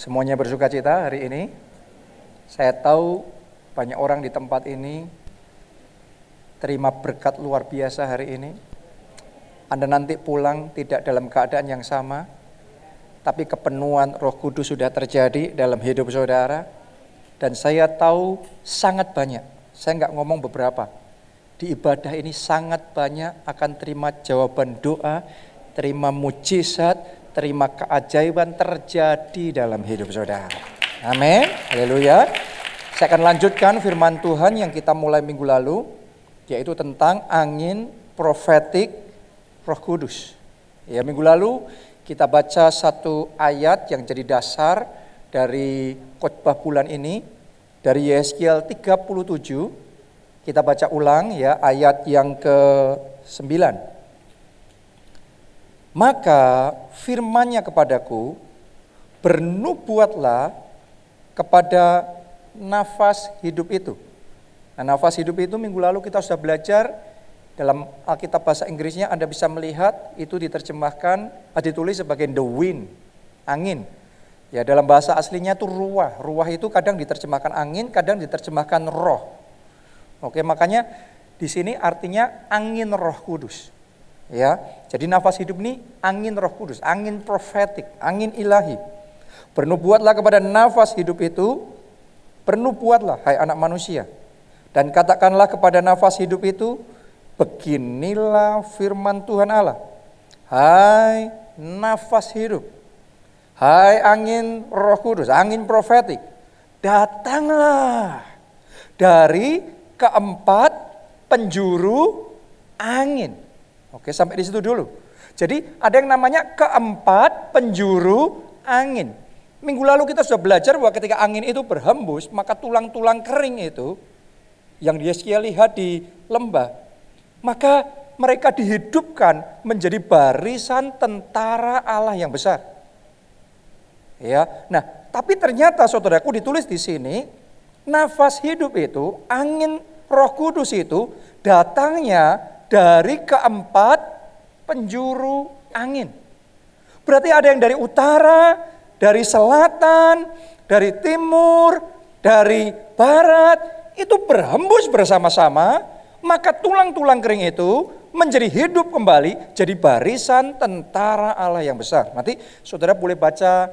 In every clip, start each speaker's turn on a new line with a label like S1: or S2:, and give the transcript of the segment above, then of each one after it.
S1: Semuanya bersuka cita hari ini. Saya tahu banyak orang di tempat ini terima berkat luar biasa hari ini. Anda nanti pulang tidak dalam keadaan yang sama, tapi kepenuhan Roh Kudus sudah terjadi dalam hidup saudara. Dan saya tahu sangat banyak, saya nggak ngomong beberapa, di ibadah ini sangat banyak akan terima jawaban doa, terima mujizat, terima keajaiban terjadi dalam hidup saudara. Amin. Haleluya. Saya akan lanjutkan firman Tuhan yang kita mulai minggu lalu, yaitu tentang angin profetik Roh Kudus. Ya, minggu lalu kita baca satu ayat yang jadi dasar dari khotbah bulan ini dari Yeskiel 37. Kita baca ulang ya ayat yang ke-9. Maka firmannya kepadaku, bernubuatlah kepada nafas hidup itu. Nah, nafas hidup itu minggu lalu kita sudah belajar dalam Alkitab bahasa Inggrisnya Anda bisa melihat itu diterjemahkan, ditulis sebagai the wind, angin. Ya dalam bahasa aslinya itu ruah. Ruah itu kadang diterjemahkan angin, kadang diterjemahkan roh. Oke, makanya di sini artinya angin roh kudus. Ya, jadi nafas hidup ini angin roh kudus, angin profetik, angin ilahi. Bernubuatlah kepada nafas hidup itu, bernubuatlah hai anak manusia. Dan katakanlah kepada nafas hidup itu, beginilah firman Tuhan Allah. Hai nafas hidup, Hai angin roh kudus, angin profetik, datanglah dari keempat penjuru angin. Oke, sampai di situ dulu. Jadi ada yang namanya keempat penjuru angin. Minggu lalu kita sudah belajar bahwa ketika angin itu berhembus, maka tulang-tulang kering itu yang dia lihat di lembah, maka mereka dihidupkan menjadi barisan tentara Allah yang besar. Ya. Nah, tapi ternyata saudaraku ditulis di sini nafas hidup itu, angin Roh Kudus itu datangnya dari keempat penjuru angin. Berarti ada yang dari utara, dari selatan, dari timur, dari barat, itu berhembus bersama-sama, maka tulang-tulang kering itu menjadi hidup kembali, jadi barisan tentara Allah yang besar. Nanti saudara boleh baca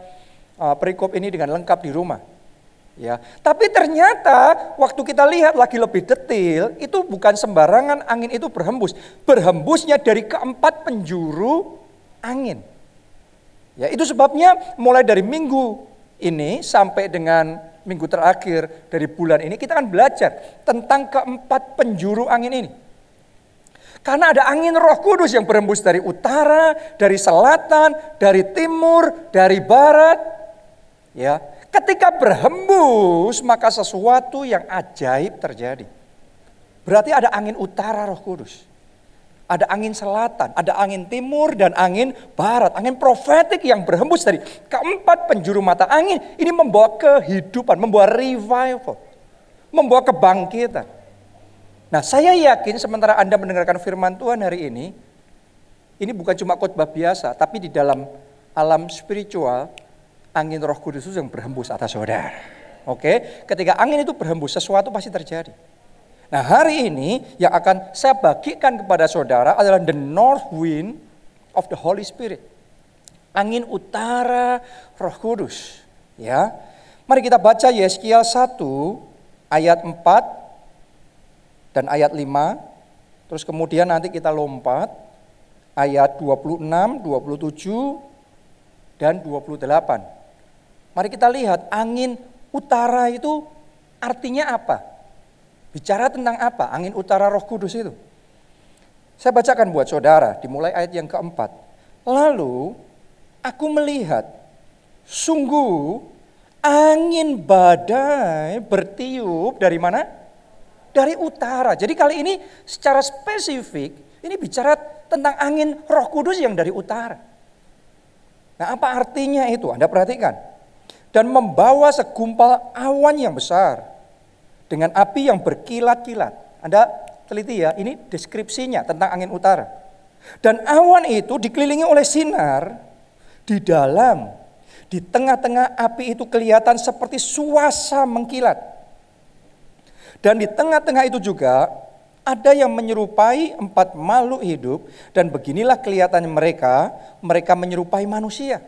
S1: uh, perikop ini dengan lengkap di rumah. Ya, tapi ternyata waktu kita lihat lagi lebih detail, itu bukan sembarangan angin itu berhembus. Berhembusnya dari keempat penjuru angin. Ya, itu sebabnya mulai dari minggu ini sampai dengan minggu terakhir dari bulan ini kita akan belajar tentang keempat penjuru angin ini. Karena ada angin roh kudus yang berhembus dari utara, dari selatan, dari timur, dari barat, Ya, ketika berhembus maka sesuatu yang ajaib terjadi. Berarti ada angin utara Roh Kudus. Ada angin selatan, ada angin timur dan angin barat. Angin profetik yang berhembus dari keempat penjuru mata angin. Ini membawa kehidupan, membawa revival. Membawa kebangkitan. Nah saya yakin sementara Anda mendengarkan firman Tuhan hari ini. Ini bukan cuma khotbah biasa, tapi di dalam alam spiritual angin roh kudus itu yang berhembus atas saudara. Oke, ketika angin itu berhembus, sesuatu pasti terjadi. Nah hari ini yang akan saya bagikan kepada saudara adalah the north wind of the Holy Spirit. Angin utara roh kudus. Ya, Mari kita baca Yeskiel 1 ayat 4 dan ayat 5. Terus kemudian nanti kita lompat ayat 26, 27, dan 28. Mari kita lihat angin utara itu artinya apa? Bicara tentang apa? Angin utara roh kudus itu. Saya bacakan buat saudara, dimulai ayat yang keempat. Lalu aku melihat, sungguh angin badai bertiup dari mana? Dari utara. Jadi kali ini secara spesifik, ini bicara tentang angin roh kudus yang dari utara. Nah apa artinya itu? Anda perhatikan dan membawa segumpal awan yang besar dengan api yang berkilat-kilat. Anda teliti ya, ini deskripsinya tentang angin utara. Dan awan itu dikelilingi oleh sinar di dalam Di tengah-tengah api itu kelihatan seperti suasa mengkilat. Dan di tengah-tengah itu juga ada yang menyerupai empat makhluk hidup dan beginilah kelihatannya mereka, mereka menyerupai manusia.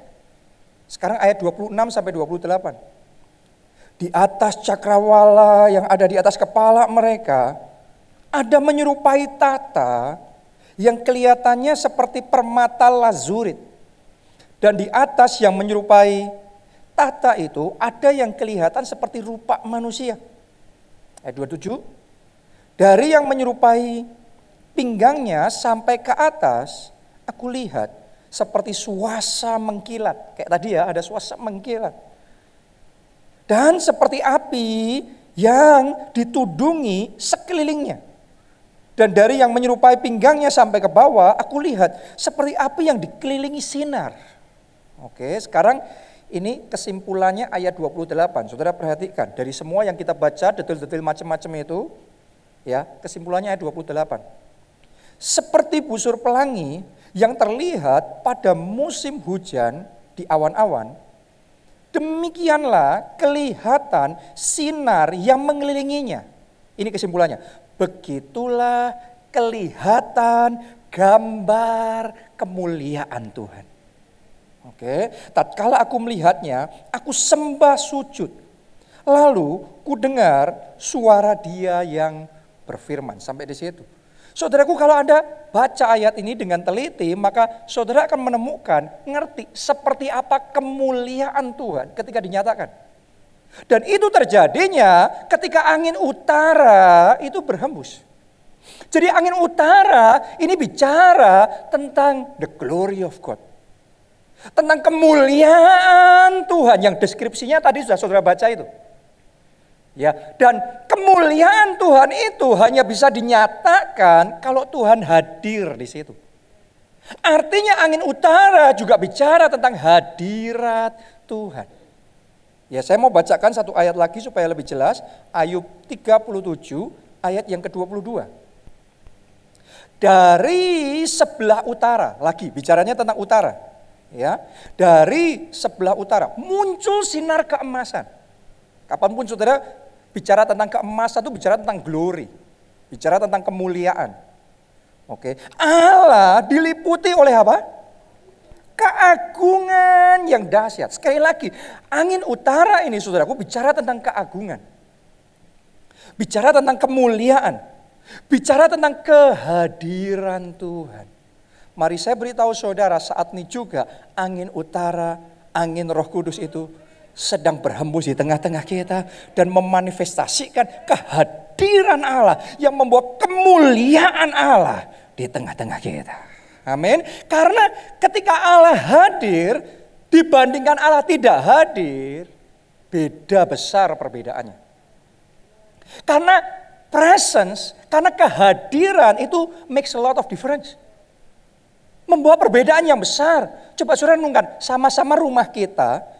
S1: Sekarang ayat 26 sampai 28. Di atas cakrawala yang ada di atas kepala mereka ada menyerupai tata yang kelihatannya seperti permata lazurit. Dan di atas yang menyerupai tata itu ada yang kelihatan seperti rupa manusia. Ayat 27. Dari yang menyerupai pinggangnya sampai ke atas, aku lihat seperti suasa mengkilat. Kayak tadi ya, ada suasa mengkilat. Dan seperti api yang ditudungi sekelilingnya. Dan dari yang menyerupai pinggangnya sampai ke bawah, aku lihat seperti api yang dikelilingi sinar. Oke, sekarang ini kesimpulannya ayat 28. Saudara perhatikan, dari semua yang kita baca, detail-detail macam-macam itu, Ya, kesimpulannya ayat 28. Seperti busur pelangi yang terlihat pada musim hujan di awan-awan, demikianlah kelihatan sinar yang mengelilinginya. Ini kesimpulannya. Begitulah kelihatan gambar kemuliaan Tuhan. Oke, tatkala aku melihatnya, aku sembah sujud. Lalu ku dengar suara dia yang berfirman. Sampai di situ. Saudaraku kalau Anda baca ayat ini dengan teliti, maka saudara akan menemukan, ngerti seperti apa kemuliaan Tuhan ketika dinyatakan. Dan itu terjadinya ketika angin utara itu berhembus. Jadi angin utara ini bicara tentang the glory of God. Tentang kemuliaan Tuhan yang deskripsinya tadi sudah saudara baca itu. Ya, dan kemuliaan Tuhan itu hanya bisa dinyatakan kalau Tuhan hadir di situ. Artinya angin utara juga bicara tentang hadirat Tuhan. Ya, saya mau bacakan satu ayat lagi supaya lebih jelas. Ayub 37 ayat yang ke-22. Dari sebelah utara, lagi bicaranya tentang utara. Ya, dari sebelah utara muncul sinar keemasan. Kapan pun saudara Bicara tentang keemasan itu bicara tentang glory. Bicara tentang kemuliaan. Oke. Allah diliputi oleh apa? Keagungan yang dahsyat. Sekali lagi, angin utara ini saudaraku bicara tentang keagungan. Bicara tentang kemuliaan. Bicara tentang kehadiran Tuhan. Mari saya beritahu saudara saat ini juga angin utara, angin roh kudus itu sedang berhembus di tengah-tengah kita dan memanifestasikan kehadiran Allah yang membawa kemuliaan Allah di tengah-tengah kita. Amin. Karena ketika Allah hadir dibandingkan Allah tidak hadir, beda besar perbedaannya. Karena presence, karena kehadiran itu makes a lot of difference. Membawa perbedaan yang besar. Coba saudara renungkan, sama-sama rumah kita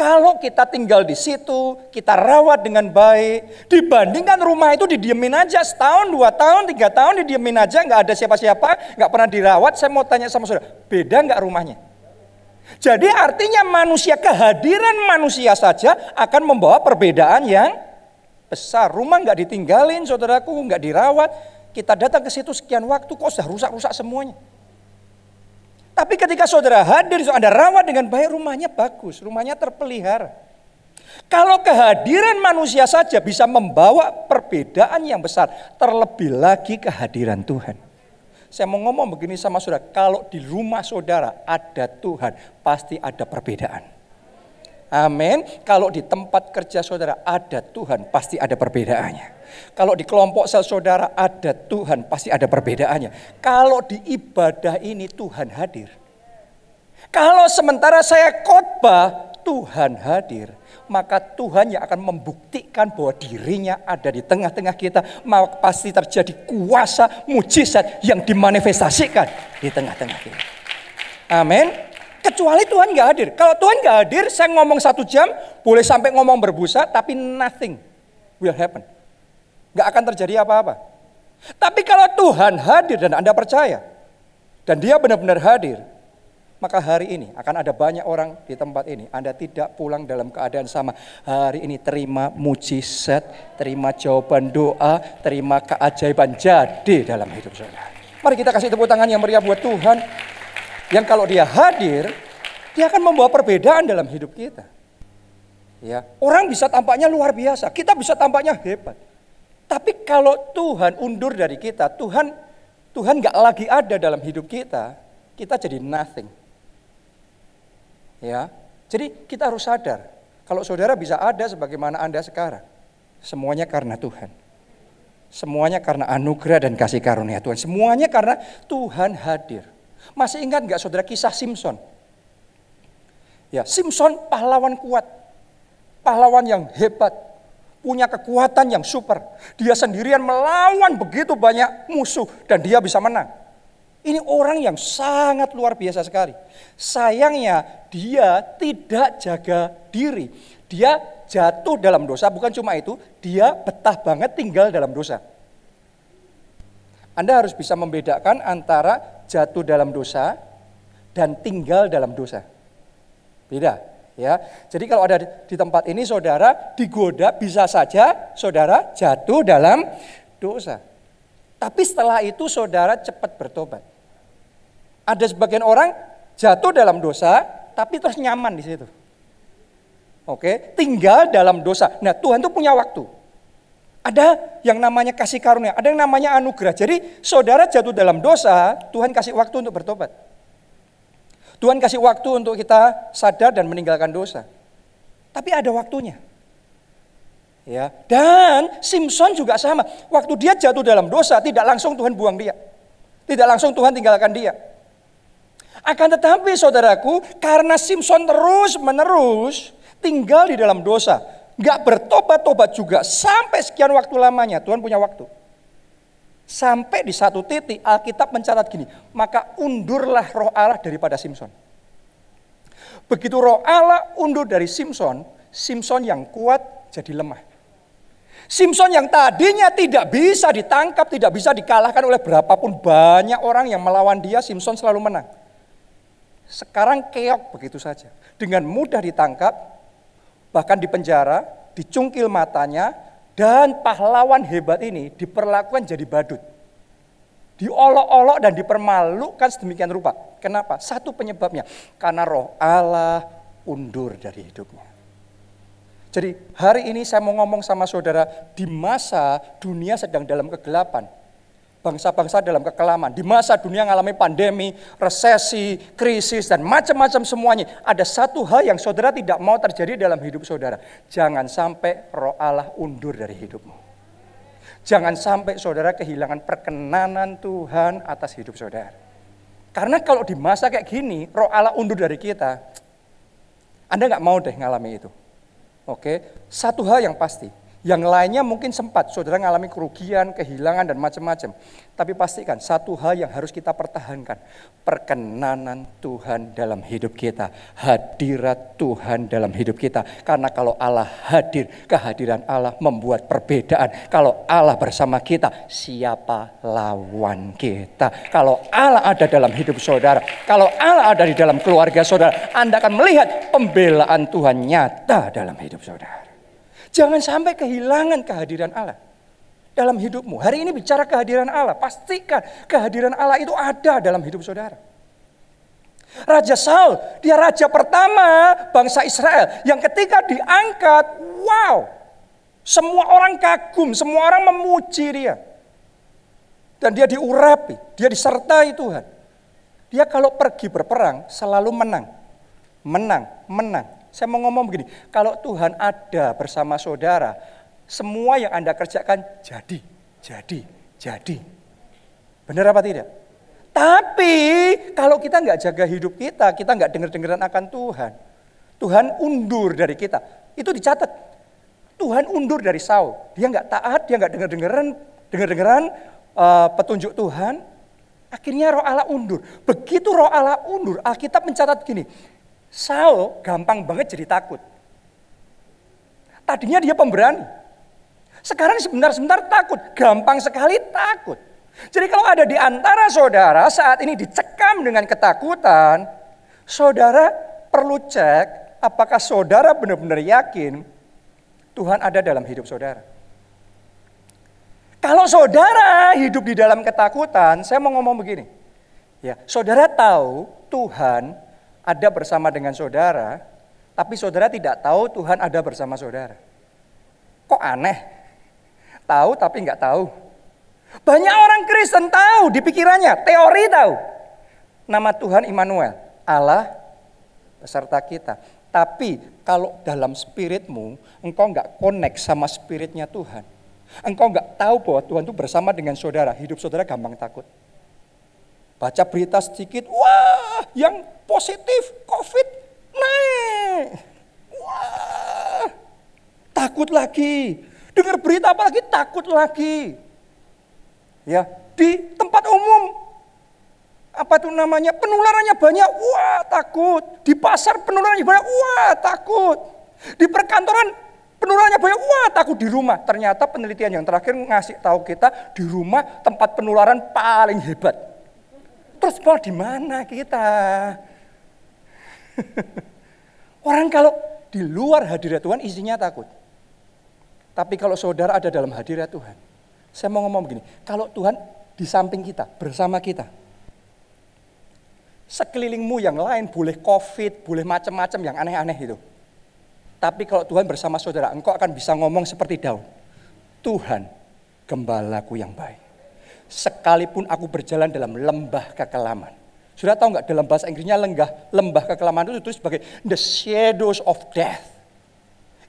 S1: kalau kita tinggal di situ, kita rawat dengan baik, dibandingkan rumah itu didiemin aja setahun, dua tahun, tiga tahun didiemin aja, nggak ada siapa-siapa, nggak pernah dirawat. Saya mau tanya sama saudara, beda nggak rumahnya? Jadi artinya manusia kehadiran manusia saja akan membawa perbedaan yang besar. Rumah nggak ditinggalin, saudaraku nggak dirawat. Kita datang ke situ sekian waktu, kok sudah rusak-rusak semuanya. Tapi ketika saudara hadir, Anda rawat dengan baik, rumahnya bagus, rumahnya terpelihara. Kalau kehadiran manusia saja bisa membawa perbedaan yang besar, terlebih lagi kehadiran Tuhan. Saya mau ngomong begini sama saudara, kalau di rumah saudara ada Tuhan, pasti ada perbedaan. Amin. Kalau di tempat kerja saudara ada Tuhan, pasti ada perbedaannya. Kalau di kelompok sel saudara ada Tuhan, pasti ada perbedaannya. Kalau di ibadah ini Tuhan hadir. Kalau sementara saya khotbah, Tuhan hadir. Maka Tuhan yang akan membuktikan bahwa dirinya ada di tengah-tengah kita. Maka pasti terjadi kuasa mujizat yang dimanifestasikan di tengah-tengah kita. Amin. Kecuali Tuhan gak hadir. Kalau Tuhan gak hadir, saya ngomong satu jam, boleh sampai ngomong berbusa, tapi nothing will happen. Gak akan terjadi apa-apa. Tapi kalau Tuhan hadir dan Anda percaya, dan dia benar-benar hadir, Maka hari ini akan ada banyak orang di tempat ini. Anda tidak pulang dalam keadaan sama. Hari ini terima mujizat, terima jawaban doa, terima keajaiban jadi dalam hidup saudara. Mari kita kasih tepuk tangan yang meriah buat Tuhan. Yang kalau dia hadir, dia akan membawa perbedaan dalam hidup kita. Ya, orang bisa tampaknya luar biasa, kita bisa tampaknya hebat. Tapi kalau Tuhan undur dari kita, Tuhan Tuhan nggak lagi ada dalam hidup kita, kita jadi nothing. Ya, jadi kita harus sadar kalau saudara bisa ada sebagaimana Anda sekarang, semuanya karena Tuhan. Semuanya karena anugerah dan kasih karunia Tuhan. Semuanya karena Tuhan hadir. Masih ingat nggak saudara kisah Simpson? Ya, Simpson pahlawan kuat. Pahlawan yang hebat. Punya kekuatan yang super. Dia sendirian melawan begitu banyak musuh dan dia bisa menang. Ini orang yang sangat luar biasa sekali. Sayangnya dia tidak jaga diri. Dia jatuh dalam dosa, bukan cuma itu, dia betah banget tinggal dalam dosa. Anda harus bisa membedakan antara jatuh dalam dosa dan tinggal dalam dosa. Beda, ya. Jadi kalau ada di tempat ini saudara digoda bisa saja saudara jatuh dalam dosa. Tapi setelah itu saudara cepat bertobat. Ada sebagian orang jatuh dalam dosa, tapi terus nyaman di situ. Oke, tinggal dalam dosa. Nah, Tuhan tuh punya waktu. Ada yang namanya kasih karunia, ada yang namanya anugerah. Jadi, saudara jatuh dalam dosa, Tuhan kasih waktu untuk bertobat. Tuhan kasih waktu untuk kita sadar dan meninggalkan dosa. Tapi ada waktunya. Ya, dan Simpson juga sama. Waktu dia jatuh dalam dosa, tidak langsung Tuhan buang dia. Tidak langsung Tuhan tinggalkan dia. Akan tetapi saudaraku, karena Simpson terus menerus tinggal di dalam dosa, nggak bertobat-tobat juga sampai sekian waktu lamanya, Tuhan punya waktu. Sampai di satu titik Alkitab mencatat gini, maka undurlah roh Allah daripada Simpson. Begitu roh Allah undur dari Simpson, Simpson yang kuat jadi lemah. Simpson yang tadinya tidak bisa ditangkap, tidak bisa dikalahkan oleh berapapun banyak orang yang melawan dia, Simpson selalu menang. Sekarang keok begitu saja. Dengan mudah ditangkap, bahkan dipenjara, dicungkil matanya, dan pahlawan hebat ini diperlakukan jadi badut. Diolok-olok dan dipermalukan sedemikian rupa. Kenapa? Satu penyebabnya. Karena roh Allah undur dari hidupnya. Jadi hari ini saya mau ngomong sama saudara, di masa dunia sedang dalam kegelapan, bangsa-bangsa dalam kekelaman. Di masa dunia mengalami pandemi, resesi, krisis, dan macam-macam semuanya. Ada satu hal yang saudara tidak mau terjadi dalam hidup saudara. Jangan sampai roh Allah undur dari hidupmu. Jangan sampai saudara kehilangan perkenanan Tuhan atas hidup saudara. Karena kalau di masa kayak gini, roh Allah undur dari kita, Anda nggak mau deh ngalami itu. Oke, satu hal yang pasti, yang lainnya mungkin sempat saudara mengalami kerugian, kehilangan, dan macam-macam. Tapi pastikan satu hal yang harus kita pertahankan. Perkenanan Tuhan dalam hidup kita. Hadirat Tuhan dalam hidup kita. Karena kalau Allah hadir, kehadiran Allah membuat perbedaan. Kalau Allah bersama kita, siapa lawan kita? Kalau Allah ada dalam hidup saudara, kalau Allah ada di dalam keluarga saudara, Anda akan melihat pembelaan Tuhan nyata dalam hidup saudara. Jangan sampai kehilangan kehadiran Allah dalam hidupmu. Hari ini bicara kehadiran Allah, pastikan kehadiran Allah itu ada dalam hidup saudara. Raja Saul, dia raja pertama bangsa Israel yang ketika diangkat, wow, semua orang kagum, semua orang memuji dia. Dan dia diurapi, dia disertai Tuhan. Dia kalau pergi berperang selalu menang. Menang, menang. Saya mau ngomong begini, kalau Tuhan ada bersama saudara, semua yang Anda kerjakan jadi, jadi, jadi. Benar apa tidak? Tapi kalau kita nggak jaga hidup kita, kita nggak dengar-dengaran akan Tuhan. Tuhan undur dari kita. Itu dicatat. Tuhan undur dari Saul. Dia nggak taat, dia nggak dengar-dengaran, dengar-dengaran uh, petunjuk Tuhan. Akhirnya roh Allah undur. Begitu roh Allah undur, Alkitab mencatat gini. Saul gampang banget jadi takut. Tadinya dia pemberani. Sekarang sebentar-sebentar takut, gampang sekali takut. Jadi kalau ada di antara saudara saat ini dicekam dengan ketakutan, Saudara perlu cek apakah saudara benar-benar yakin Tuhan ada dalam hidup saudara. Kalau saudara hidup di dalam ketakutan, saya mau ngomong begini. Ya, saudara tahu Tuhan ada bersama dengan saudara, tapi saudara tidak tahu Tuhan ada bersama saudara. Kok aneh? Tahu tapi nggak tahu. Banyak orang Kristen tahu di pikirannya, teori tahu. Nama Tuhan Immanuel, Allah beserta kita. Tapi kalau dalam spiritmu, engkau nggak connect sama spiritnya Tuhan Engkau nggak tahu bahwa Tuhan itu bersama dengan saudara. Hidup saudara gampang takut. Baca berita sedikit, wah yang positif COVID naik. Wah, takut lagi. Dengar berita apa lagi takut lagi. Ya, di tempat umum apa itu namanya penularannya banyak, wah takut. Di pasar penularannya banyak, wah takut. Di perkantoran Penularannya banyak, wah takut di rumah. Ternyata penelitian yang terakhir ngasih tahu kita di rumah tempat penularan paling hebat. Terus mau di mana kita? Orang kalau di luar hadirat Tuhan isinya takut. Tapi kalau saudara ada dalam hadirat Tuhan, saya mau ngomong begini, kalau Tuhan di samping kita, bersama kita, sekelilingmu yang lain boleh covid, boleh macam-macam yang aneh-aneh itu. Tapi kalau Tuhan bersama saudara, engkau akan bisa ngomong seperti Daud. Tuhan, gembalaku yang baik. Sekalipun aku berjalan dalam lembah kekelaman. Sudah tahu nggak dalam bahasa Inggrisnya lenggah, lembah kekelaman itu ditulis sebagai the shadows of death.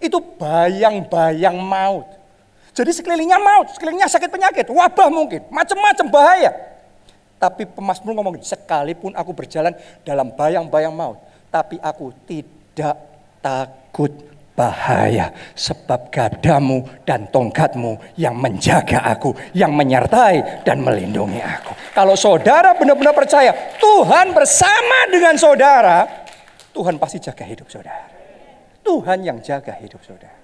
S1: Itu bayang-bayang maut. Jadi sekelilingnya maut, sekelilingnya sakit penyakit, wabah mungkin, macam-macam bahaya. Tapi pemasmur ngomong, sekalipun aku berjalan dalam bayang-bayang maut, tapi aku tidak takut bahaya sebab gadamu dan tongkatmu yang menjaga aku, yang menyertai dan melindungi aku. Kalau saudara benar-benar percaya Tuhan bersama dengan saudara, Tuhan pasti jaga hidup saudara. Tuhan yang jaga hidup saudara.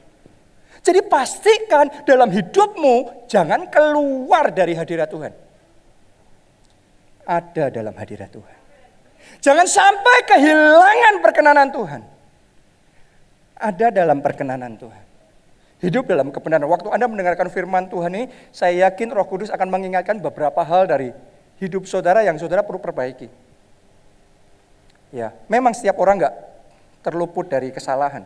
S1: Jadi pastikan dalam hidupmu jangan keluar dari hadirat Tuhan. Ada dalam hadirat Tuhan. Jangan sampai kehilangan perkenanan Tuhan ada dalam perkenanan Tuhan. Hidup dalam kebenaran. Waktu Anda mendengarkan firman Tuhan ini, saya yakin Roh Kudus akan mengingatkan beberapa hal dari hidup saudara yang saudara perlu perbaiki. Ya, memang setiap orang nggak terluput dari kesalahan.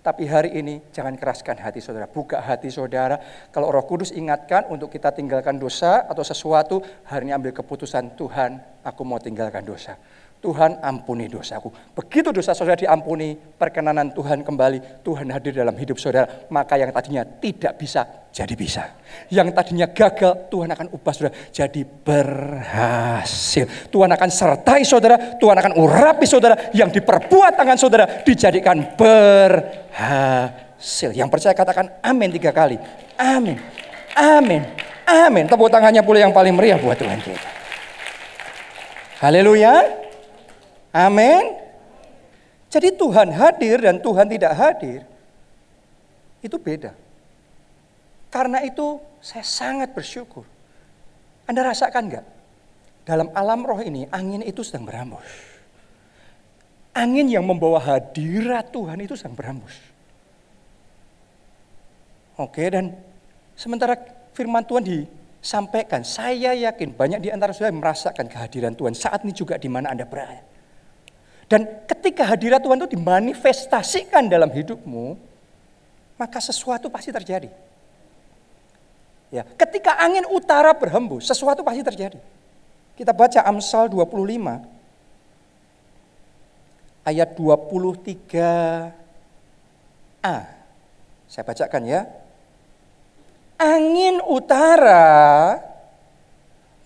S1: Tapi hari ini jangan keraskan hati saudara, buka hati saudara. Kalau Roh Kudus ingatkan untuk kita tinggalkan dosa atau sesuatu, hari ini ambil keputusan Tuhan, aku mau tinggalkan dosa. Tuhan ampuni dosaku. Begitu dosa saudara diampuni, perkenanan Tuhan kembali, Tuhan hadir dalam hidup saudara, maka yang tadinya tidak bisa jadi bisa. Yang tadinya gagal, Tuhan akan ubah saudara jadi berhasil. Tuhan akan sertai saudara, Tuhan akan urapi saudara, yang diperbuat tangan saudara dijadikan berhasil. Yang percaya katakan amin tiga kali. Amin. Amin. Amin. Tepuk tangannya pula yang paling meriah buat Tuhan kita. Haleluya. Amin. Jadi Tuhan hadir dan Tuhan tidak hadir itu beda. Karena itu saya sangat bersyukur. Anda rasakan nggak? Dalam alam roh ini angin itu sedang berambus. Angin yang membawa hadirat Tuhan itu sedang berambus. Oke dan sementara firman Tuhan disampaikan, saya yakin banyak di antara saudara merasakan kehadiran Tuhan saat ini juga di mana Anda berada. Dan ketika hadirat Tuhan itu dimanifestasikan dalam hidupmu, maka sesuatu pasti terjadi. Ya, ketika angin utara berhembus, sesuatu pasti terjadi. Kita baca Amsal 25 ayat 23a. Saya bacakan ya. Angin utara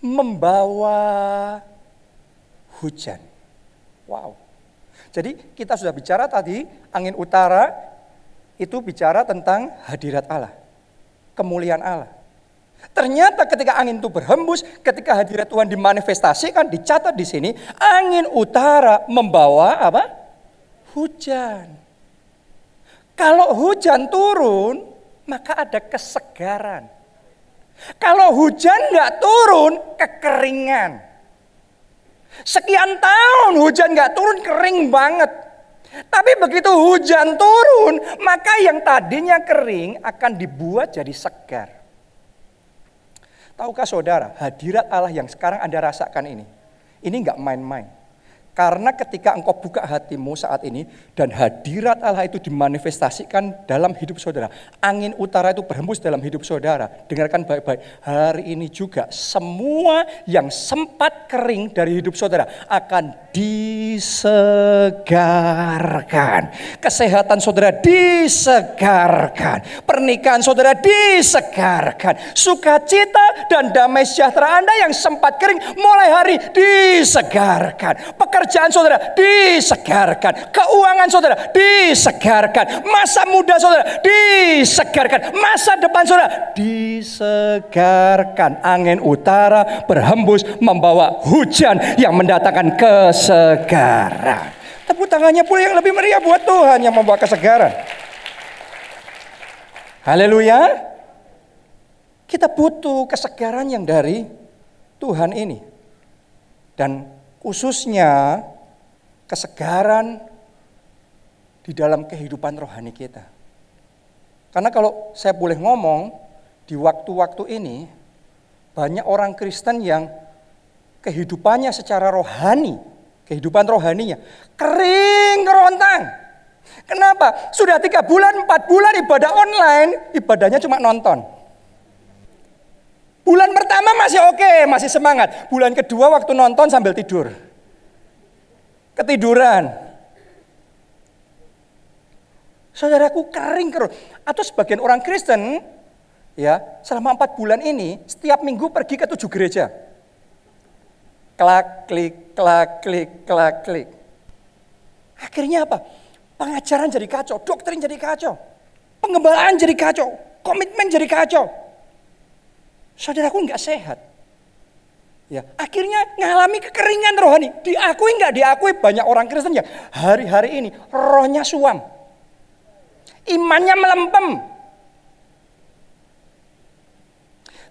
S1: membawa hujan. Wow. Jadi kita sudah bicara tadi, angin utara itu bicara tentang hadirat Allah. Kemuliaan Allah. Ternyata ketika angin itu berhembus, ketika hadirat Tuhan dimanifestasikan, dicatat di sini, angin utara membawa apa? Hujan. Kalau hujan turun, maka ada kesegaran. Kalau hujan nggak turun, kekeringan. Sekian tahun hujan nggak turun kering banget. Tapi begitu hujan turun, maka yang tadinya kering akan dibuat jadi segar. Tahukah saudara, hadirat Allah yang sekarang Anda rasakan ini, ini nggak main-main. Karena ketika engkau buka hatimu saat ini dan hadirat Allah itu dimanifestasikan dalam hidup saudara. Angin utara itu berhembus dalam hidup saudara. Dengarkan baik-baik. Hari ini juga semua yang sempat kering dari hidup saudara akan disegarkan. Kesehatan saudara disegarkan. Pernikahan saudara disegarkan. Sukacita dan damai sejahtera Anda yang sempat kering mulai hari disegarkan. Pekerjaan Pekerjaan saudara disegarkan. Keuangan saudara disegarkan. Masa muda saudara disegarkan. Masa depan saudara disegarkan. Angin utara berhembus membawa hujan yang mendatangkan kesegaran. Tepuk tangannya pula yang lebih meriah buat Tuhan yang membawa kesegaran. Haleluya. Kita butuh kesegaran yang dari Tuhan ini. Dan khususnya kesegaran di dalam kehidupan rohani kita. Karena kalau saya boleh ngomong, di waktu-waktu ini banyak orang Kristen yang kehidupannya secara rohani, kehidupan rohaninya kering kerontang. Kenapa? Sudah tiga bulan, empat bulan ibadah online, ibadahnya cuma nonton. Bulan pertama masih oke, masih semangat. Bulan kedua waktu nonton sambil tidur. Ketiduran. Saudaraku kering kerut. Atau sebagian orang Kristen, ya selama empat bulan ini, setiap minggu pergi ke tujuh gereja. Klak, klik, klak, klik, klak, klik. Akhirnya apa? Pengajaran jadi kacau, doktrin jadi kacau. Pengembalaan jadi kacau, komitmen jadi kacau. Saudaraku nggak sehat. Ya, akhirnya ngalami kekeringan rohani. Diakui nggak diakui banyak orang Kristen yang hari-hari ini rohnya suam. Imannya melempem.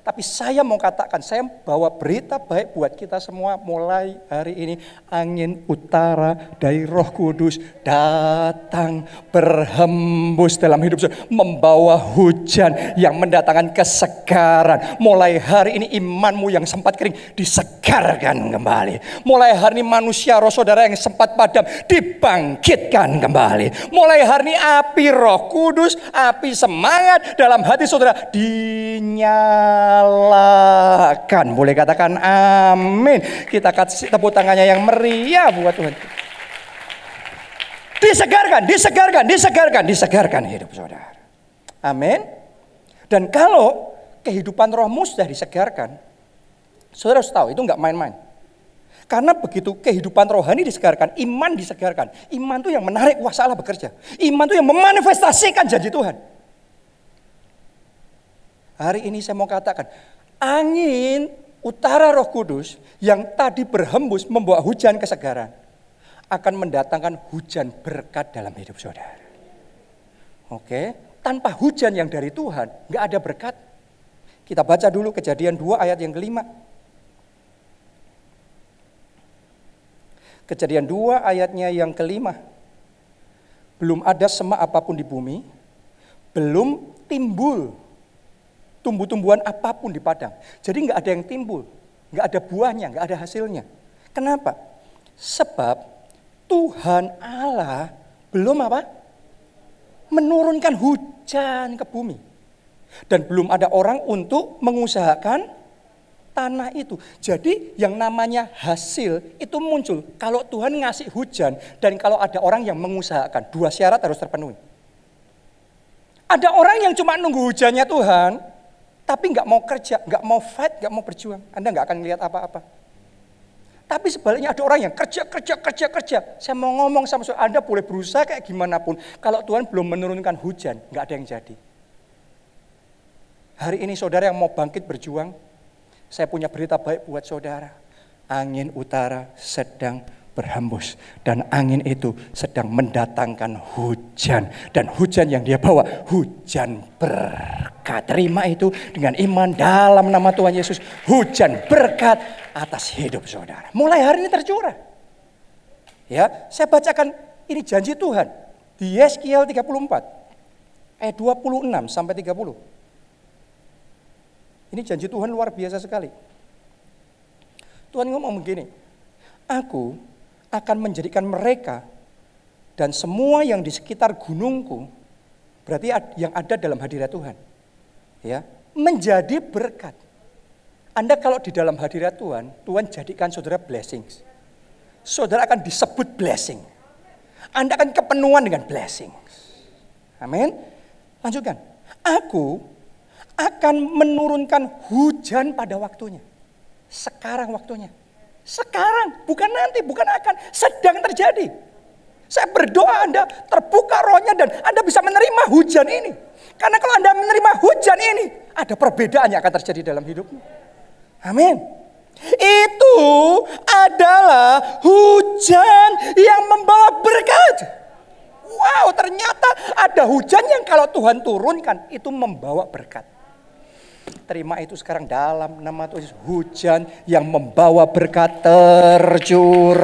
S1: Tapi saya mau katakan, saya bawa berita baik buat kita semua mulai hari ini. Angin utara dari roh kudus datang berhembus dalam hidup saya. Membawa hujan yang mendatangkan kesegaran. Mulai hari ini imanmu yang sempat kering disegarkan kembali. Mulai hari ini manusia roh saudara yang sempat padam dibangkitkan kembali. Mulai hari ini api roh kudus, api semangat dalam hati saudara dinyalakan dinyalakan. Boleh katakan amin. Kita kasih tepuk tangannya yang meriah buat Tuhan. Disegarkan, disegarkan, disegarkan, disegarkan hidup saudara. Amin. Dan kalau kehidupan rohmu sudah disegarkan, saudara harus tahu itu nggak main-main. Karena begitu kehidupan rohani disegarkan, iman disegarkan. Iman itu yang menarik kuasa Allah bekerja. Iman itu yang memanifestasikan janji Tuhan. Hari ini saya mau katakan, angin utara roh kudus yang tadi berhembus membawa hujan kesegaran akan mendatangkan hujan berkat dalam hidup saudara. Oke, tanpa hujan yang dari Tuhan, nggak ada berkat. Kita baca dulu kejadian 2 ayat yang kelima. Kejadian 2 ayatnya yang kelima. Belum ada semak apa pun di bumi, belum timbul tumbuh-tumbuhan apa pun di padang. Jadi nggak ada yang timbul, nggak ada buahnya, nggak ada hasilnya. Kenapa? Sebab Tuhan Allah belum apa? Menurunkan hujan ke bumi. Dan belum ada orang untuk mengusahakan tanah itu. Jadi yang namanya hasil itu muncul kalau Tuhan ngasih hujan dan kalau ada orang yang mengusahakan. Dua syarat harus terpenuhi. Ada orang yang cuma nunggu hujannya Tuhan, tapi nggak mau kerja, nggak mau fight, nggak mau berjuang. Anda nggak akan lihat apa-apa. Tapi sebaliknya ada orang yang kerja, kerja, kerja, kerja. Saya mau ngomong sama Anda boleh berusaha kayak gimana pun. Kalau Tuhan belum menurunkan hujan, nggak ada yang jadi. Hari ini saudara yang mau bangkit berjuang, saya punya berita baik buat saudara. Angin utara sedang berhembus dan angin itu sedang mendatangkan hujan dan hujan yang dia bawa hujan berkat terima itu dengan iman dalam nama Tuhan Yesus hujan berkat atas hidup saudara. Mulai hari ini tercurah. Ya, saya bacakan ini janji Tuhan di Yeskiel 34 ayat 26 sampai 30. Ini janji Tuhan luar biasa sekali. Tuhan ngomong begini, Aku akan menjadikan mereka dan semua yang di sekitar gunungku, berarti yang ada dalam hadirat Tuhan, ya menjadi berkat. Anda kalau di dalam hadirat Tuhan, Tuhan jadikan saudara blessings. Saudara akan disebut blessing. Anda akan kepenuhan dengan blessing. Amin. Lanjutkan. Aku akan menurunkan hujan pada waktunya. Sekarang waktunya. Sekarang, bukan nanti, bukan akan. Sedang terjadi. Saya berdoa Anda terbuka rohnya dan Anda bisa menerima hujan ini. Karena kalau Anda menerima hujan ini, ada perbedaan yang akan terjadi dalam hidupmu. Amin. Itu adalah hujan yang membawa berkat. Wow, ternyata ada hujan yang kalau Tuhan turunkan itu membawa berkat. Terima itu sekarang dalam nama Tuhan hujan yang membawa berkat tercurah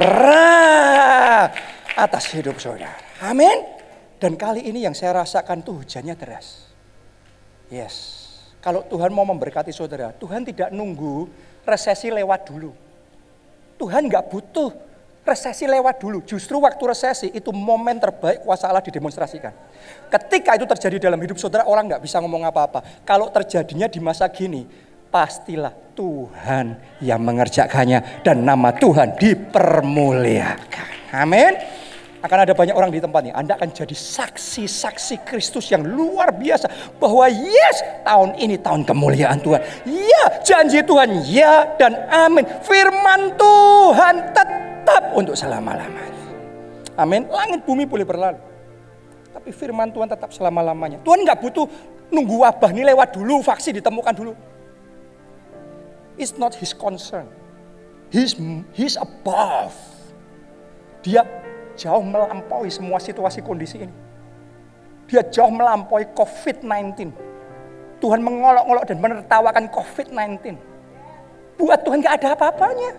S1: atas hidup saudara. Amin. Dan kali ini yang saya rasakan tuh hujannya deras. Yes. Kalau Tuhan mau memberkati saudara, Tuhan tidak nunggu resesi lewat dulu. Tuhan nggak butuh resesi lewat dulu. Justru waktu resesi itu momen terbaik kuasa Allah didemonstrasikan. Ketika itu terjadi dalam hidup saudara, orang nggak bisa ngomong apa-apa. Kalau terjadinya di masa gini, pastilah Tuhan yang mengerjakannya dan nama Tuhan dipermuliakan. Amin akan ada banyak orang di tempat ini. Anda akan jadi saksi-saksi Kristus yang luar biasa. Bahwa yes, tahun ini tahun kemuliaan Tuhan. Ya, janji Tuhan ya dan amin. Firman Tuhan tetap untuk selama-lamanya. Amin. Langit bumi boleh berlalu. Tapi firman Tuhan tetap selama-lamanya. Tuhan nggak butuh nunggu wabah ini lewat dulu, vaksin ditemukan dulu. It's not his concern. He's, he's above. Dia jauh melampaui semua situasi kondisi ini. Dia jauh melampaui COVID-19. Tuhan mengolok-olok dan menertawakan COVID-19. Buat Tuhan gak ada apa-apanya.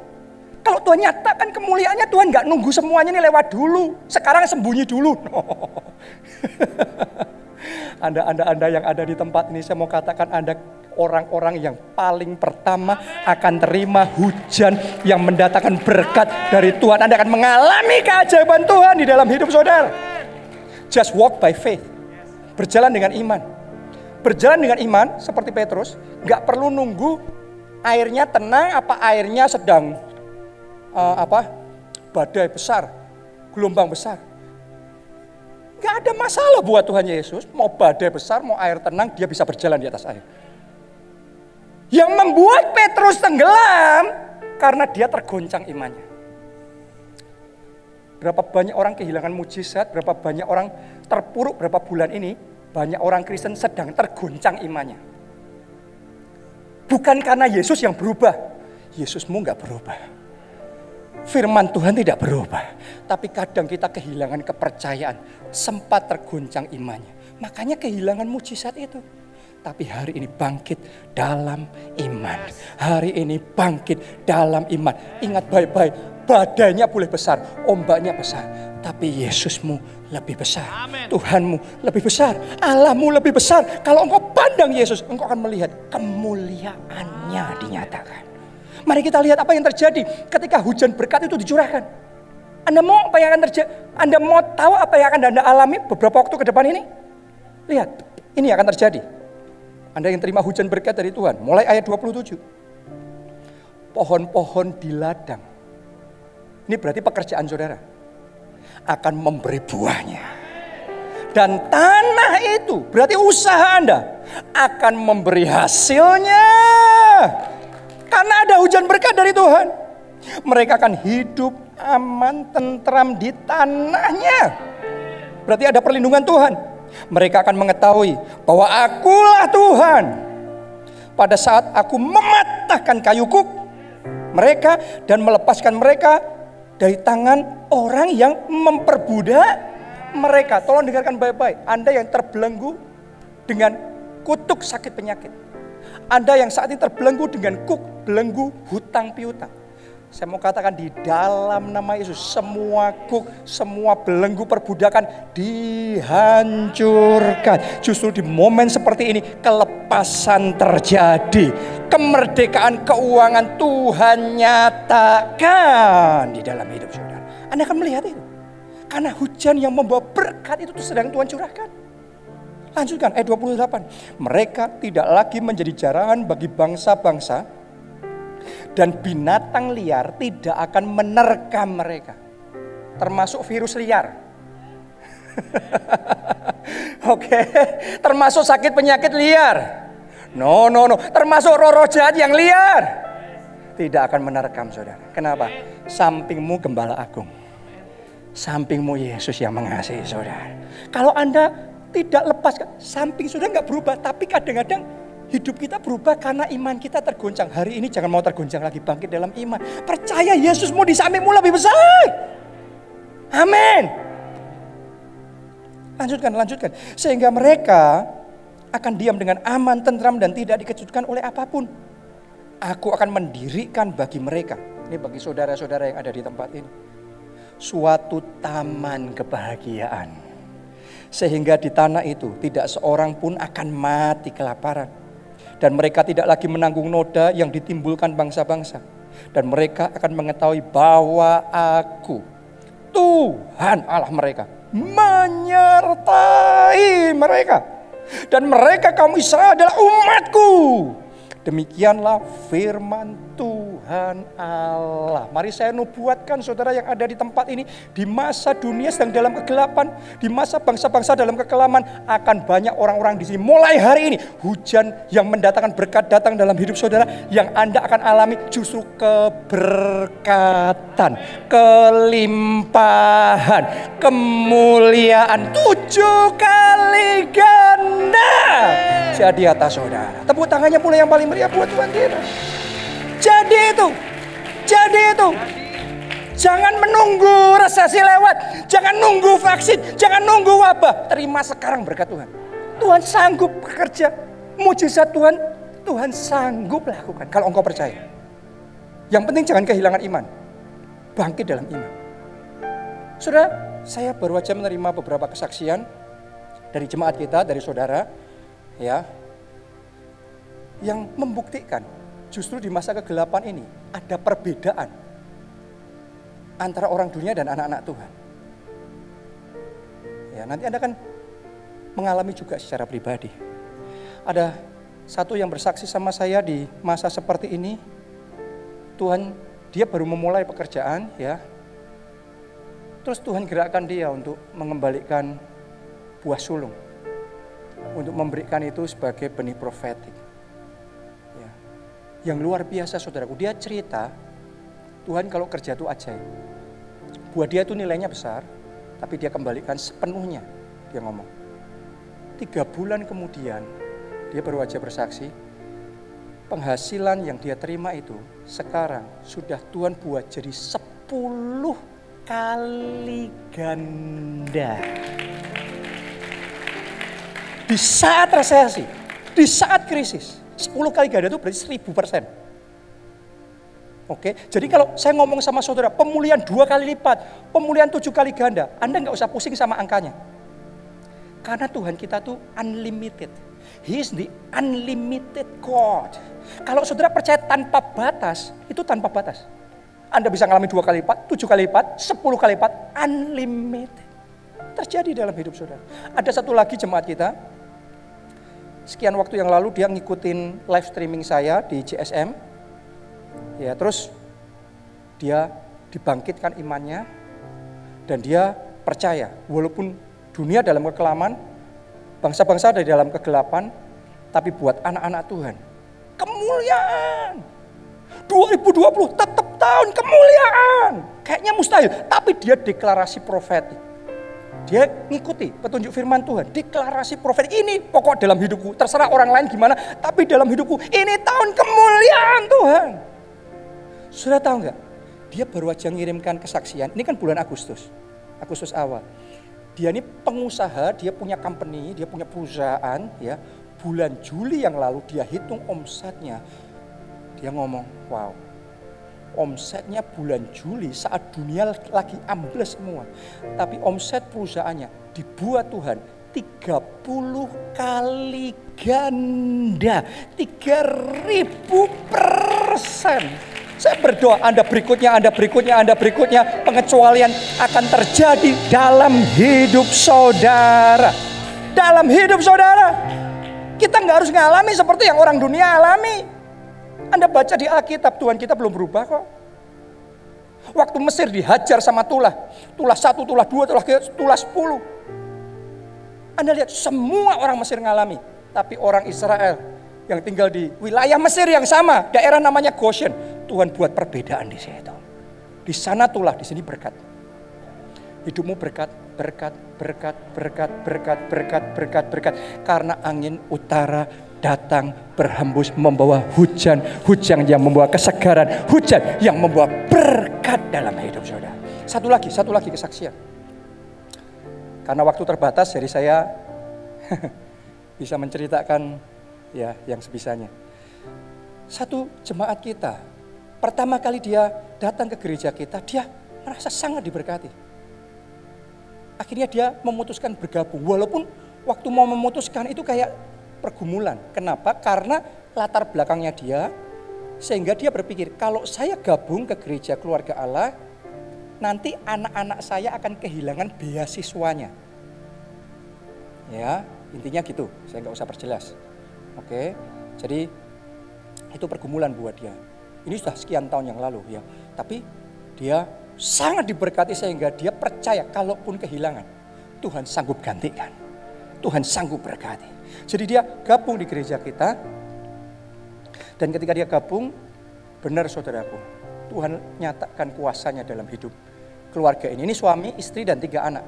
S1: Kalau Tuhan nyatakan kemuliaannya, Tuhan gak nunggu semuanya ini lewat dulu. Sekarang sembunyi dulu. anda, anda, anda yang ada di tempat ini, saya mau katakan Anda orang-orang yang paling pertama akan terima hujan yang mendatangkan berkat dari Tuhan. Anda akan mengalami keajaiban Tuhan di dalam hidup saudara. Just walk by faith. Berjalan dengan iman. Berjalan dengan iman seperti Petrus, nggak perlu nunggu airnya tenang apa airnya sedang uh, apa badai besar, gelombang besar. Gak ada masalah buat Tuhan Yesus, mau badai besar, mau air tenang, dia bisa berjalan di atas air. Yang membuat Petrus tenggelam karena dia tergoncang imannya. Berapa banyak orang kehilangan mujizat, berapa banyak orang terpuruk berapa bulan ini, banyak orang Kristen sedang tergoncang imannya. Bukan karena Yesus yang berubah, Yesusmu nggak berubah. Firman Tuhan tidak berubah, tapi kadang kita kehilangan kepercayaan, sempat tergoncang imannya. Makanya kehilangan mujizat itu. Tapi hari ini bangkit dalam iman. Hari ini bangkit dalam iman. Ingat baik-baik, badainya boleh besar, ombaknya besar. Tapi Yesusmu lebih besar. Amen. Tuhanmu lebih besar. Allahmu lebih besar. Kalau engkau pandang Yesus, engkau akan melihat kemuliaannya dinyatakan. Mari kita lihat apa yang terjadi ketika hujan berkat itu dicurahkan. Anda mau apa yang akan terjadi? Anda mau tahu apa yang akan Anda alami beberapa waktu ke depan ini? Lihat, ini akan terjadi. Anda yang terima hujan berkat dari Tuhan. Mulai ayat 27. Pohon-pohon di ladang. Ini berarti pekerjaan saudara. Akan memberi buahnya. Dan tanah itu berarti usaha Anda akan memberi hasilnya. Karena ada hujan berkat dari Tuhan. Mereka akan hidup aman, tentram di tanahnya. Berarti ada perlindungan Tuhan. Mereka akan mengetahui bahwa akulah Tuhan. Pada saat aku mematahkan kayu kuk mereka dan melepaskan mereka dari tangan orang yang memperbudak mereka. Tolong dengarkan baik-baik. Anda yang terbelenggu dengan kutuk sakit penyakit. Anda yang saat ini terbelenggu dengan kuk, belenggu, hutang piutang. Saya mau katakan di dalam nama Yesus semua kuk, semua belenggu perbudakan dihancurkan. Justru di momen seperti ini kelepasan terjadi. Kemerdekaan keuangan Tuhan nyatakan di dalam hidup saudara. Anda akan melihat itu. Karena hujan yang membawa berkat itu sedang Tuhan curahkan. Lanjutkan ayat 28. Mereka tidak lagi menjadi jarahan bagi bangsa-bangsa dan binatang liar tidak akan menerkam mereka. Termasuk virus liar. Oke, okay. termasuk sakit penyakit liar. No, no, no, termasuk roh-roh jahat yang liar. Tidak akan menerkam saudara. Kenapa? Sampingmu gembala agung. Sampingmu Yesus yang mengasihi saudara. Kalau Anda tidak lepas, samping saudara nggak berubah, tapi kadang-kadang Hidup kita berubah karena iman kita tergoncang. Hari ini jangan mau tergoncang lagi, bangkit dalam iman. Percaya Yesusmu di sampingmu lebih besar. Amin. Lanjutkan, lanjutkan. Sehingga mereka akan diam dengan aman, tentram, dan tidak dikejutkan oleh apa pun. Aku akan mendirikan bagi mereka. Ini bagi saudara-saudara yang ada di tempat ini. Suatu taman kebahagiaan. Sehingga di tanah itu tidak seorang pun akan mati kelaparan dan mereka tidak lagi menanggung noda yang ditimbulkan bangsa-bangsa. Dan mereka akan mengetahui bahwa aku, Tuhan Allah mereka, menyertai mereka. Dan mereka kaum Israel adalah umatku. Demikianlah firman Tuhan Allah. Mari saya nubuatkan saudara yang ada di tempat ini. Di masa dunia sedang dalam kegelapan. Di masa bangsa-bangsa dalam kekelaman. Akan banyak orang-orang di sini. Mulai hari ini. Hujan yang mendatangkan berkat datang dalam hidup saudara. Yang Anda akan alami justru keberkatan. Kelimpahan. Kemuliaan. Tujuh kali ganda. Jadi atas saudara. Tepuk tangannya pula yang paling meriah buat Tuhan kita. Jadi itu. Jadi itu. Jangan menunggu resesi lewat. Jangan nunggu vaksin. Jangan nunggu wabah. Terima sekarang berkat Tuhan. Tuhan sanggup bekerja. Mujizat Tuhan. Tuhan sanggup lakukan. Kalau engkau percaya. Yang penting jangan kehilangan iman. Bangkit dalam iman. Sudah, saya baru saja menerima beberapa kesaksian dari jemaat kita, dari saudara, ya, yang membuktikan justru di masa kegelapan ini ada perbedaan antara orang dunia dan anak-anak Tuhan. Ya, nanti Anda kan mengalami juga secara pribadi. Ada satu yang bersaksi sama saya di masa seperti ini. Tuhan, dia baru memulai pekerjaan ya. Terus Tuhan gerakkan dia untuk mengembalikan buah sulung. Untuk memberikan itu sebagai benih profetik yang luar biasa saudaraku. Dia cerita, Tuhan kalau kerja itu ajaib. Buat dia itu nilainya besar, tapi dia kembalikan sepenuhnya. Dia ngomong. Tiga bulan kemudian, dia baru aja bersaksi, penghasilan yang dia terima itu sekarang sudah Tuhan buat jadi sepuluh kali ganda. Di saat resesi, di saat krisis, 10 kali ganda itu berarti 1000 persen. Oke, jadi kalau saya ngomong sama saudara, pemulihan dua kali lipat, pemulihan tujuh kali ganda, Anda nggak usah pusing sama angkanya. Karena Tuhan kita tuh unlimited. He is the unlimited God. Kalau saudara percaya tanpa batas, itu tanpa batas. Anda bisa ngalami dua kali lipat, tujuh kali lipat, sepuluh kali lipat, unlimited. Terjadi dalam hidup saudara. Ada satu lagi jemaat kita, sekian waktu yang lalu dia ngikutin live streaming saya di GSM. Ya, terus dia dibangkitkan imannya dan dia percaya walaupun dunia dalam kekelaman, bangsa-bangsa ada di dalam kegelapan, tapi buat anak-anak Tuhan kemuliaan. 2020 tetap tahun kemuliaan. Kayaknya mustahil, tapi dia deklarasi profetik dia ngikuti petunjuk firman Tuhan, deklarasi profet ini pokok dalam hidupku. Terserah orang lain gimana, tapi dalam hidupku ini tahun kemuliaan Tuhan. Sudah tahu nggak? Dia baru aja ngirimkan kesaksian. Ini kan bulan Agustus, Agustus awal. Dia ini pengusaha, dia punya company, dia punya perusahaan, ya. Bulan Juli yang lalu dia hitung omsetnya. Dia ngomong, wow, omsetnya bulan Juli saat dunia lagi ambles semua. Tapi omset perusahaannya dibuat Tuhan 30 kali ganda. 3000 persen. Saya berdoa Anda berikutnya, Anda berikutnya, Anda berikutnya. Pengecualian akan terjadi dalam hidup saudara. Dalam hidup saudara. Kita nggak harus ngalami seperti yang orang dunia alami. Anda baca di Alkitab, Tuhan kita belum berubah kok. Waktu Mesir dihajar sama tulah. Tulah satu, tulah dua, tulah, tulah sepuluh. Anda lihat semua orang Mesir ngalami. Tapi orang Israel yang tinggal di wilayah Mesir yang sama, daerah namanya Goshen. Tuhan buat perbedaan di situ. Di sana tulah, di sini berkat. Hidupmu berkat, berkat, berkat, berkat, berkat, berkat, berkat, berkat. Karena angin utara datang berhembus membawa hujan, hujan yang membawa kesegaran, hujan yang membawa berkat dalam hidup saudara. Satu lagi, satu lagi kesaksian. Karena waktu terbatas jadi saya bisa menceritakan ya yang sebisanya. Satu jemaat kita, pertama kali dia datang ke gereja kita, dia merasa sangat diberkati akhirnya dia memutuskan bergabung. Walaupun waktu mau memutuskan itu kayak pergumulan. Kenapa? Karena latar belakangnya dia sehingga dia berpikir kalau saya gabung ke gereja keluarga Allah nanti anak-anak saya akan kehilangan beasiswanya. Ya, intinya gitu. Saya nggak usah perjelas. Oke, jadi itu pergumulan buat dia. Ini sudah sekian tahun yang lalu ya. Tapi dia sangat diberkati sehingga dia percaya kalaupun kehilangan, Tuhan sanggup gantikan. Tuhan sanggup berkati. Jadi dia gabung di gereja kita. Dan ketika dia gabung, benar saudaraku, Tuhan nyatakan kuasanya dalam hidup keluarga ini. Ini suami, istri, dan tiga anak.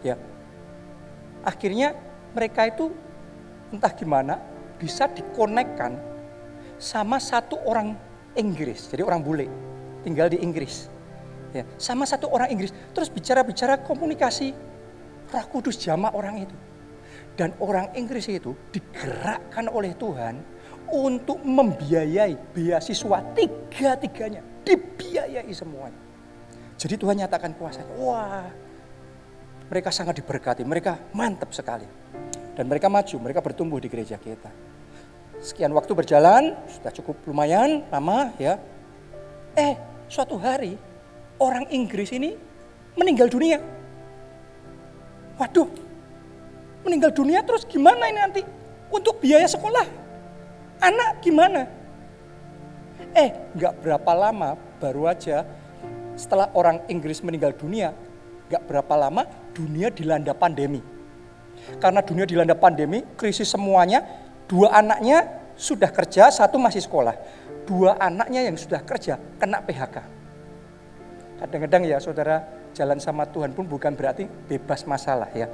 S1: Ya, akhirnya mereka itu entah gimana bisa dikonekkan sama satu orang Inggris, jadi orang bule, tinggal di Inggris ya, sama satu orang Inggris. Terus bicara-bicara komunikasi, Roh Kudus jama orang itu. Dan orang Inggris itu digerakkan oleh Tuhan untuk membiayai beasiswa tiga-tiganya. Dibiayai semuanya. Jadi Tuhan nyatakan kuasa. Wah, mereka sangat diberkati. Mereka mantap sekali. Dan mereka maju, mereka bertumbuh di gereja kita. Sekian waktu berjalan, sudah cukup lumayan lama ya. Eh, suatu hari orang Inggris ini meninggal dunia. Waduh, meninggal dunia terus gimana ini nanti? Untuk biaya sekolah, anak gimana? Eh, nggak berapa lama baru aja setelah orang Inggris meninggal dunia, nggak berapa lama dunia dilanda pandemi. Karena dunia dilanda pandemi, krisis semuanya, dua anaknya sudah kerja, satu masih sekolah. Dua anaknya yang sudah kerja kena PHK. Kadang-kadang ya saudara jalan sama Tuhan pun bukan berarti bebas masalah ya.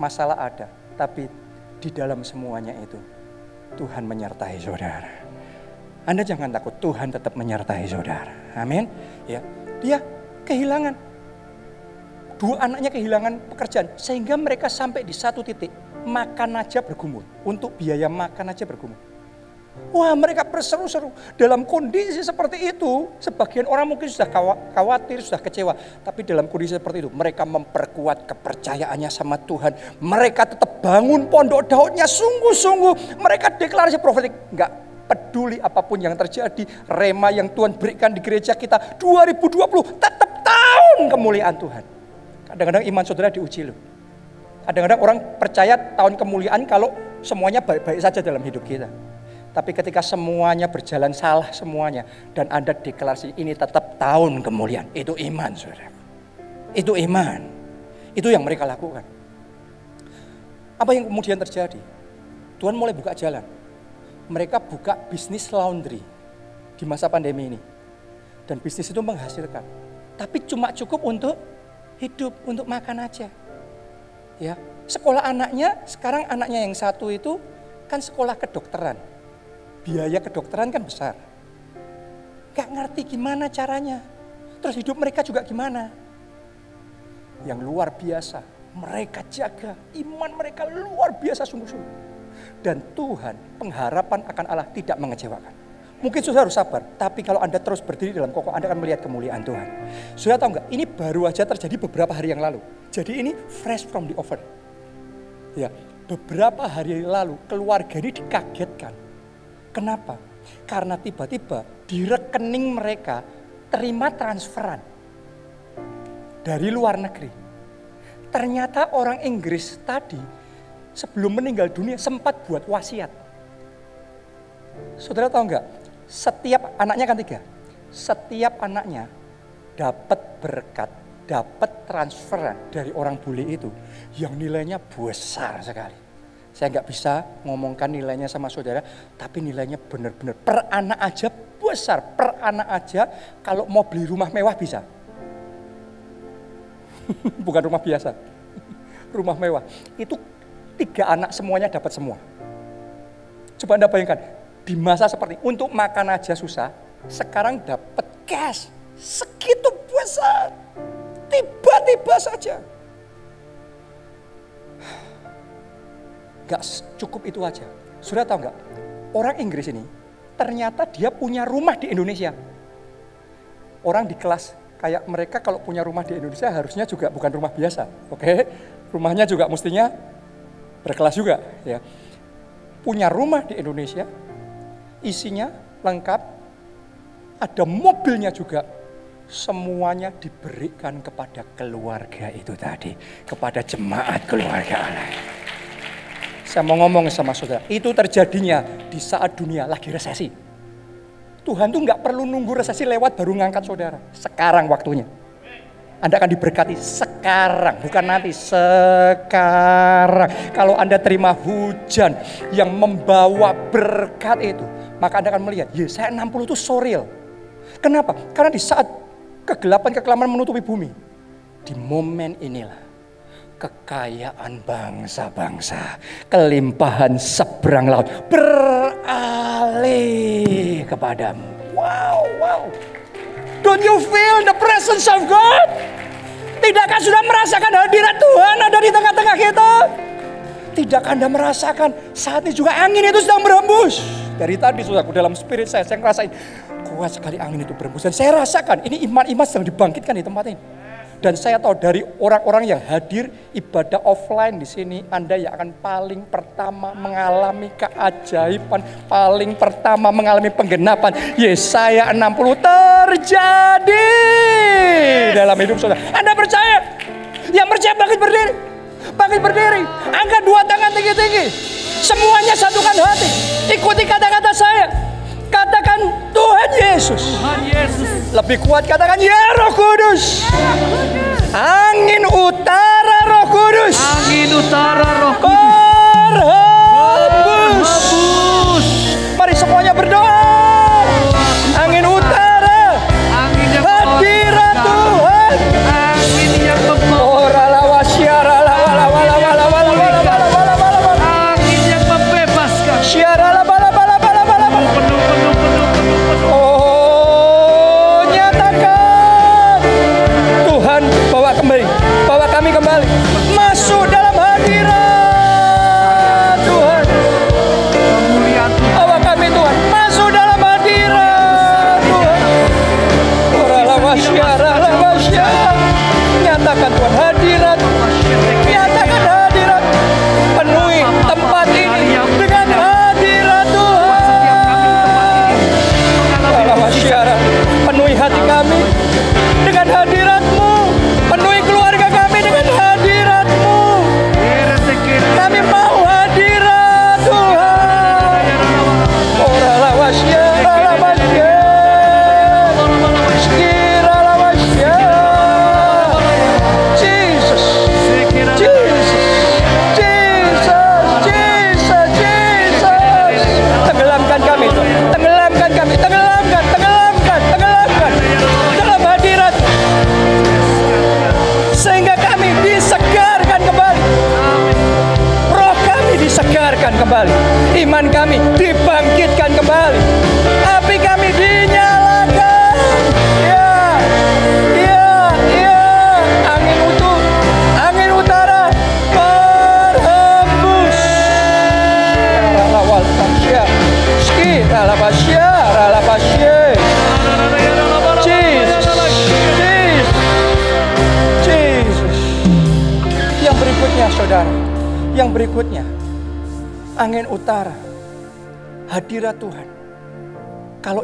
S1: Masalah ada, tapi di dalam semuanya itu Tuhan menyertai saudara. Anda jangan takut, Tuhan tetap menyertai saudara. Amin. Ya, dia kehilangan dua anaknya kehilangan pekerjaan sehingga mereka sampai di satu titik makan aja bergumul untuk biaya makan aja bergumul. Wah mereka berseru-seru. Dalam kondisi seperti itu, sebagian orang mungkin sudah khawatir, sudah kecewa. Tapi dalam kondisi seperti itu, mereka memperkuat kepercayaannya sama Tuhan. Mereka tetap bangun pondok daudnya sungguh-sungguh. Mereka deklarasi profetik. Enggak peduli apa pun yang terjadi. Rema yang Tuhan berikan di gereja kita 2020 tetap tahun kemuliaan Tuhan. Kadang-kadang iman saudara diuji loh. Kadang-kadang orang percaya tahun kemuliaan kalau semuanya baik-baik saja dalam hidup kita. Tapi ketika semuanya berjalan salah semuanya dan Anda deklarasi ini tetap tahun kemuliaan, itu iman, Saudara. Itu iman. Itu yang mereka lakukan. Apa yang kemudian terjadi? Tuhan mulai buka jalan. Mereka buka bisnis laundry di masa pandemi ini. Dan bisnis itu menghasilkan. Tapi cuma cukup untuk hidup, untuk makan aja. Ya, sekolah anaknya, sekarang anaknya yang satu itu kan sekolah kedokteran biaya kedokteran kan besar. Gak ngerti gimana caranya. Terus hidup mereka juga gimana. Yang luar biasa, mereka jaga. Iman mereka luar biasa sungguh-sungguh. Dan Tuhan, pengharapan akan Allah tidak mengecewakan. Mungkin saudara harus sabar, tapi kalau Anda terus berdiri dalam kokoh, Anda akan melihat kemuliaan Tuhan. Sudah tahu nggak? Ini baru aja terjadi beberapa hari yang lalu. Jadi ini fresh from the oven. Ya, beberapa hari lalu keluarga ini dikagetkan. Kenapa? Karena tiba-tiba di rekening mereka terima transferan dari luar negeri. Ternyata orang Inggris tadi sebelum meninggal dunia sempat buat wasiat. Saudara tahu nggak? Setiap anaknya kan tiga. Setiap anaknya dapat berkat, dapat transferan dari orang bule itu yang nilainya besar sekali. Saya nggak bisa ngomongkan nilainya sama saudara, tapi nilainya benar-benar per anak aja besar, per anak aja kalau mau beli rumah mewah bisa. Bukan rumah biasa, rumah mewah. Itu tiga anak semuanya dapat semua. Coba Anda bayangkan, di masa seperti untuk makan aja susah, sekarang dapat cash segitu besar. Tiba-tiba saja. Gak cukup itu aja. Sudah tahu nggak? Orang Inggris ini ternyata dia punya rumah di Indonesia. Orang di kelas kayak mereka kalau punya rumah di Indonesia harusnya juga bukan rumah biasa, oke? Rumahnya juga mestinya berkelas juga, ya. Punya rumah di Indonesia, isinya lengkap, ada mobilnya juga. Semuanya diberikan kepada keluarga itu tadi, kepada jemaat keluarga Allah. Saya mau ngomong sama saudara, itu terjadinya di saat dunia lagi resesi. Tuhan tuh nggak perlu nunggu resesi lewat baru ngangkat saudara. Sekarang waktunya. Anda akan diberkati sekarang, bukan nanti, sekarang. Kalau Anda terima hujan yang membawa berkat itu, maka Anda akan melihat, ya saya 60 itu soril. Kenapa? Karena di saat kegelapan kekelaman menutupi bumi, di momen inilah kekayaan bangsa-bangsa, kelimpahan seberang laut beralih kepadamu. Wow, wow. Don't you feel the presence of God? Tidakkah sudah merasakan hadirat Tuhan ada di tengah-tengah kita? Tidakkah Anda merasakan saat ini juga angin itu sedang berembus? Dari tadi sudah aku dalam spirit saya, saya ngerasain kuat sekali angin itu berembus. Dan saya rasakan ini iman-iman sedang dibangkitkan di tempat ini. Dan saya tahu dari orang-orang yang hadir ibadah offline di sini, Anda yang akan paling pertama mengalami keajaiban, paling pertama mengalami penggenapan. Yesaya 60 terjadi dalam hidup saudara. Anda percaya? Yang percaya bangkit berdiri. Bangkit berdiri. Angkat dua tangan tinggi-tinggi. Semuanya satukan hati. Ikuti kata-kata saya. Katakan Tuhan Yesus.
S2: Tuhan Yesus.
S1: Lebih kuat katakan ya Roh Kudus. Angin utara Roh Kudus.
S2: Angin utara roh kudus.
S1: Berhembus.
S2: Hembus.
S1: Mari semuanya berdoa.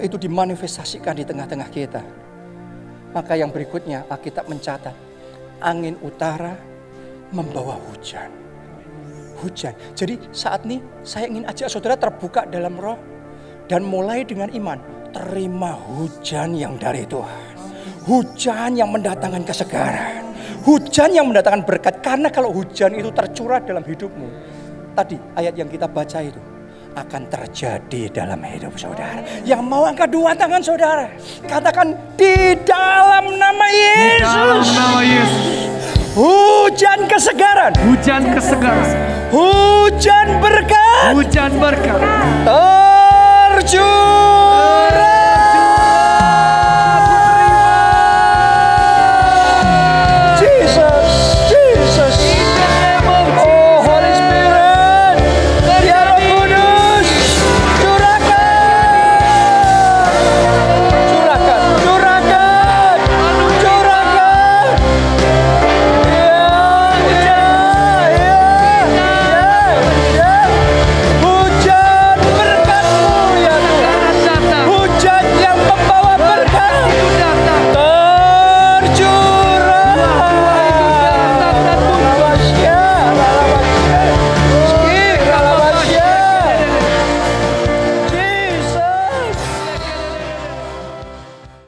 S1: Itu dimanifestasikan di tengah-tengah kita, maka yang berikutnya Alkitab mencatat, angin utara membawa hujan. Hujan. Jadi saat ini saya ingin ajak saudara terbuka dalam roh dan mulai dengan iman. Terima hujan yang dari Tuhan. Hujan yang mendatangkan kesegaran. Hujan yang mendatangkan berkat. Karena kalau hujan itu tercurah dalam hidupmu. Tadi ayat yang kita baca itu. Akan terjadi dalam hidup saudara. Yang mau angkat dua tangan saudara. Katakan di dalam nama
S2: Dalam
S1: Yesus.
S2: nama Yesus.
S1: Hujan kesegaran.
S2: Hujan kesegaran.
S1: Hujan berkat.
S2: Hujan berkat.
S1: Terjun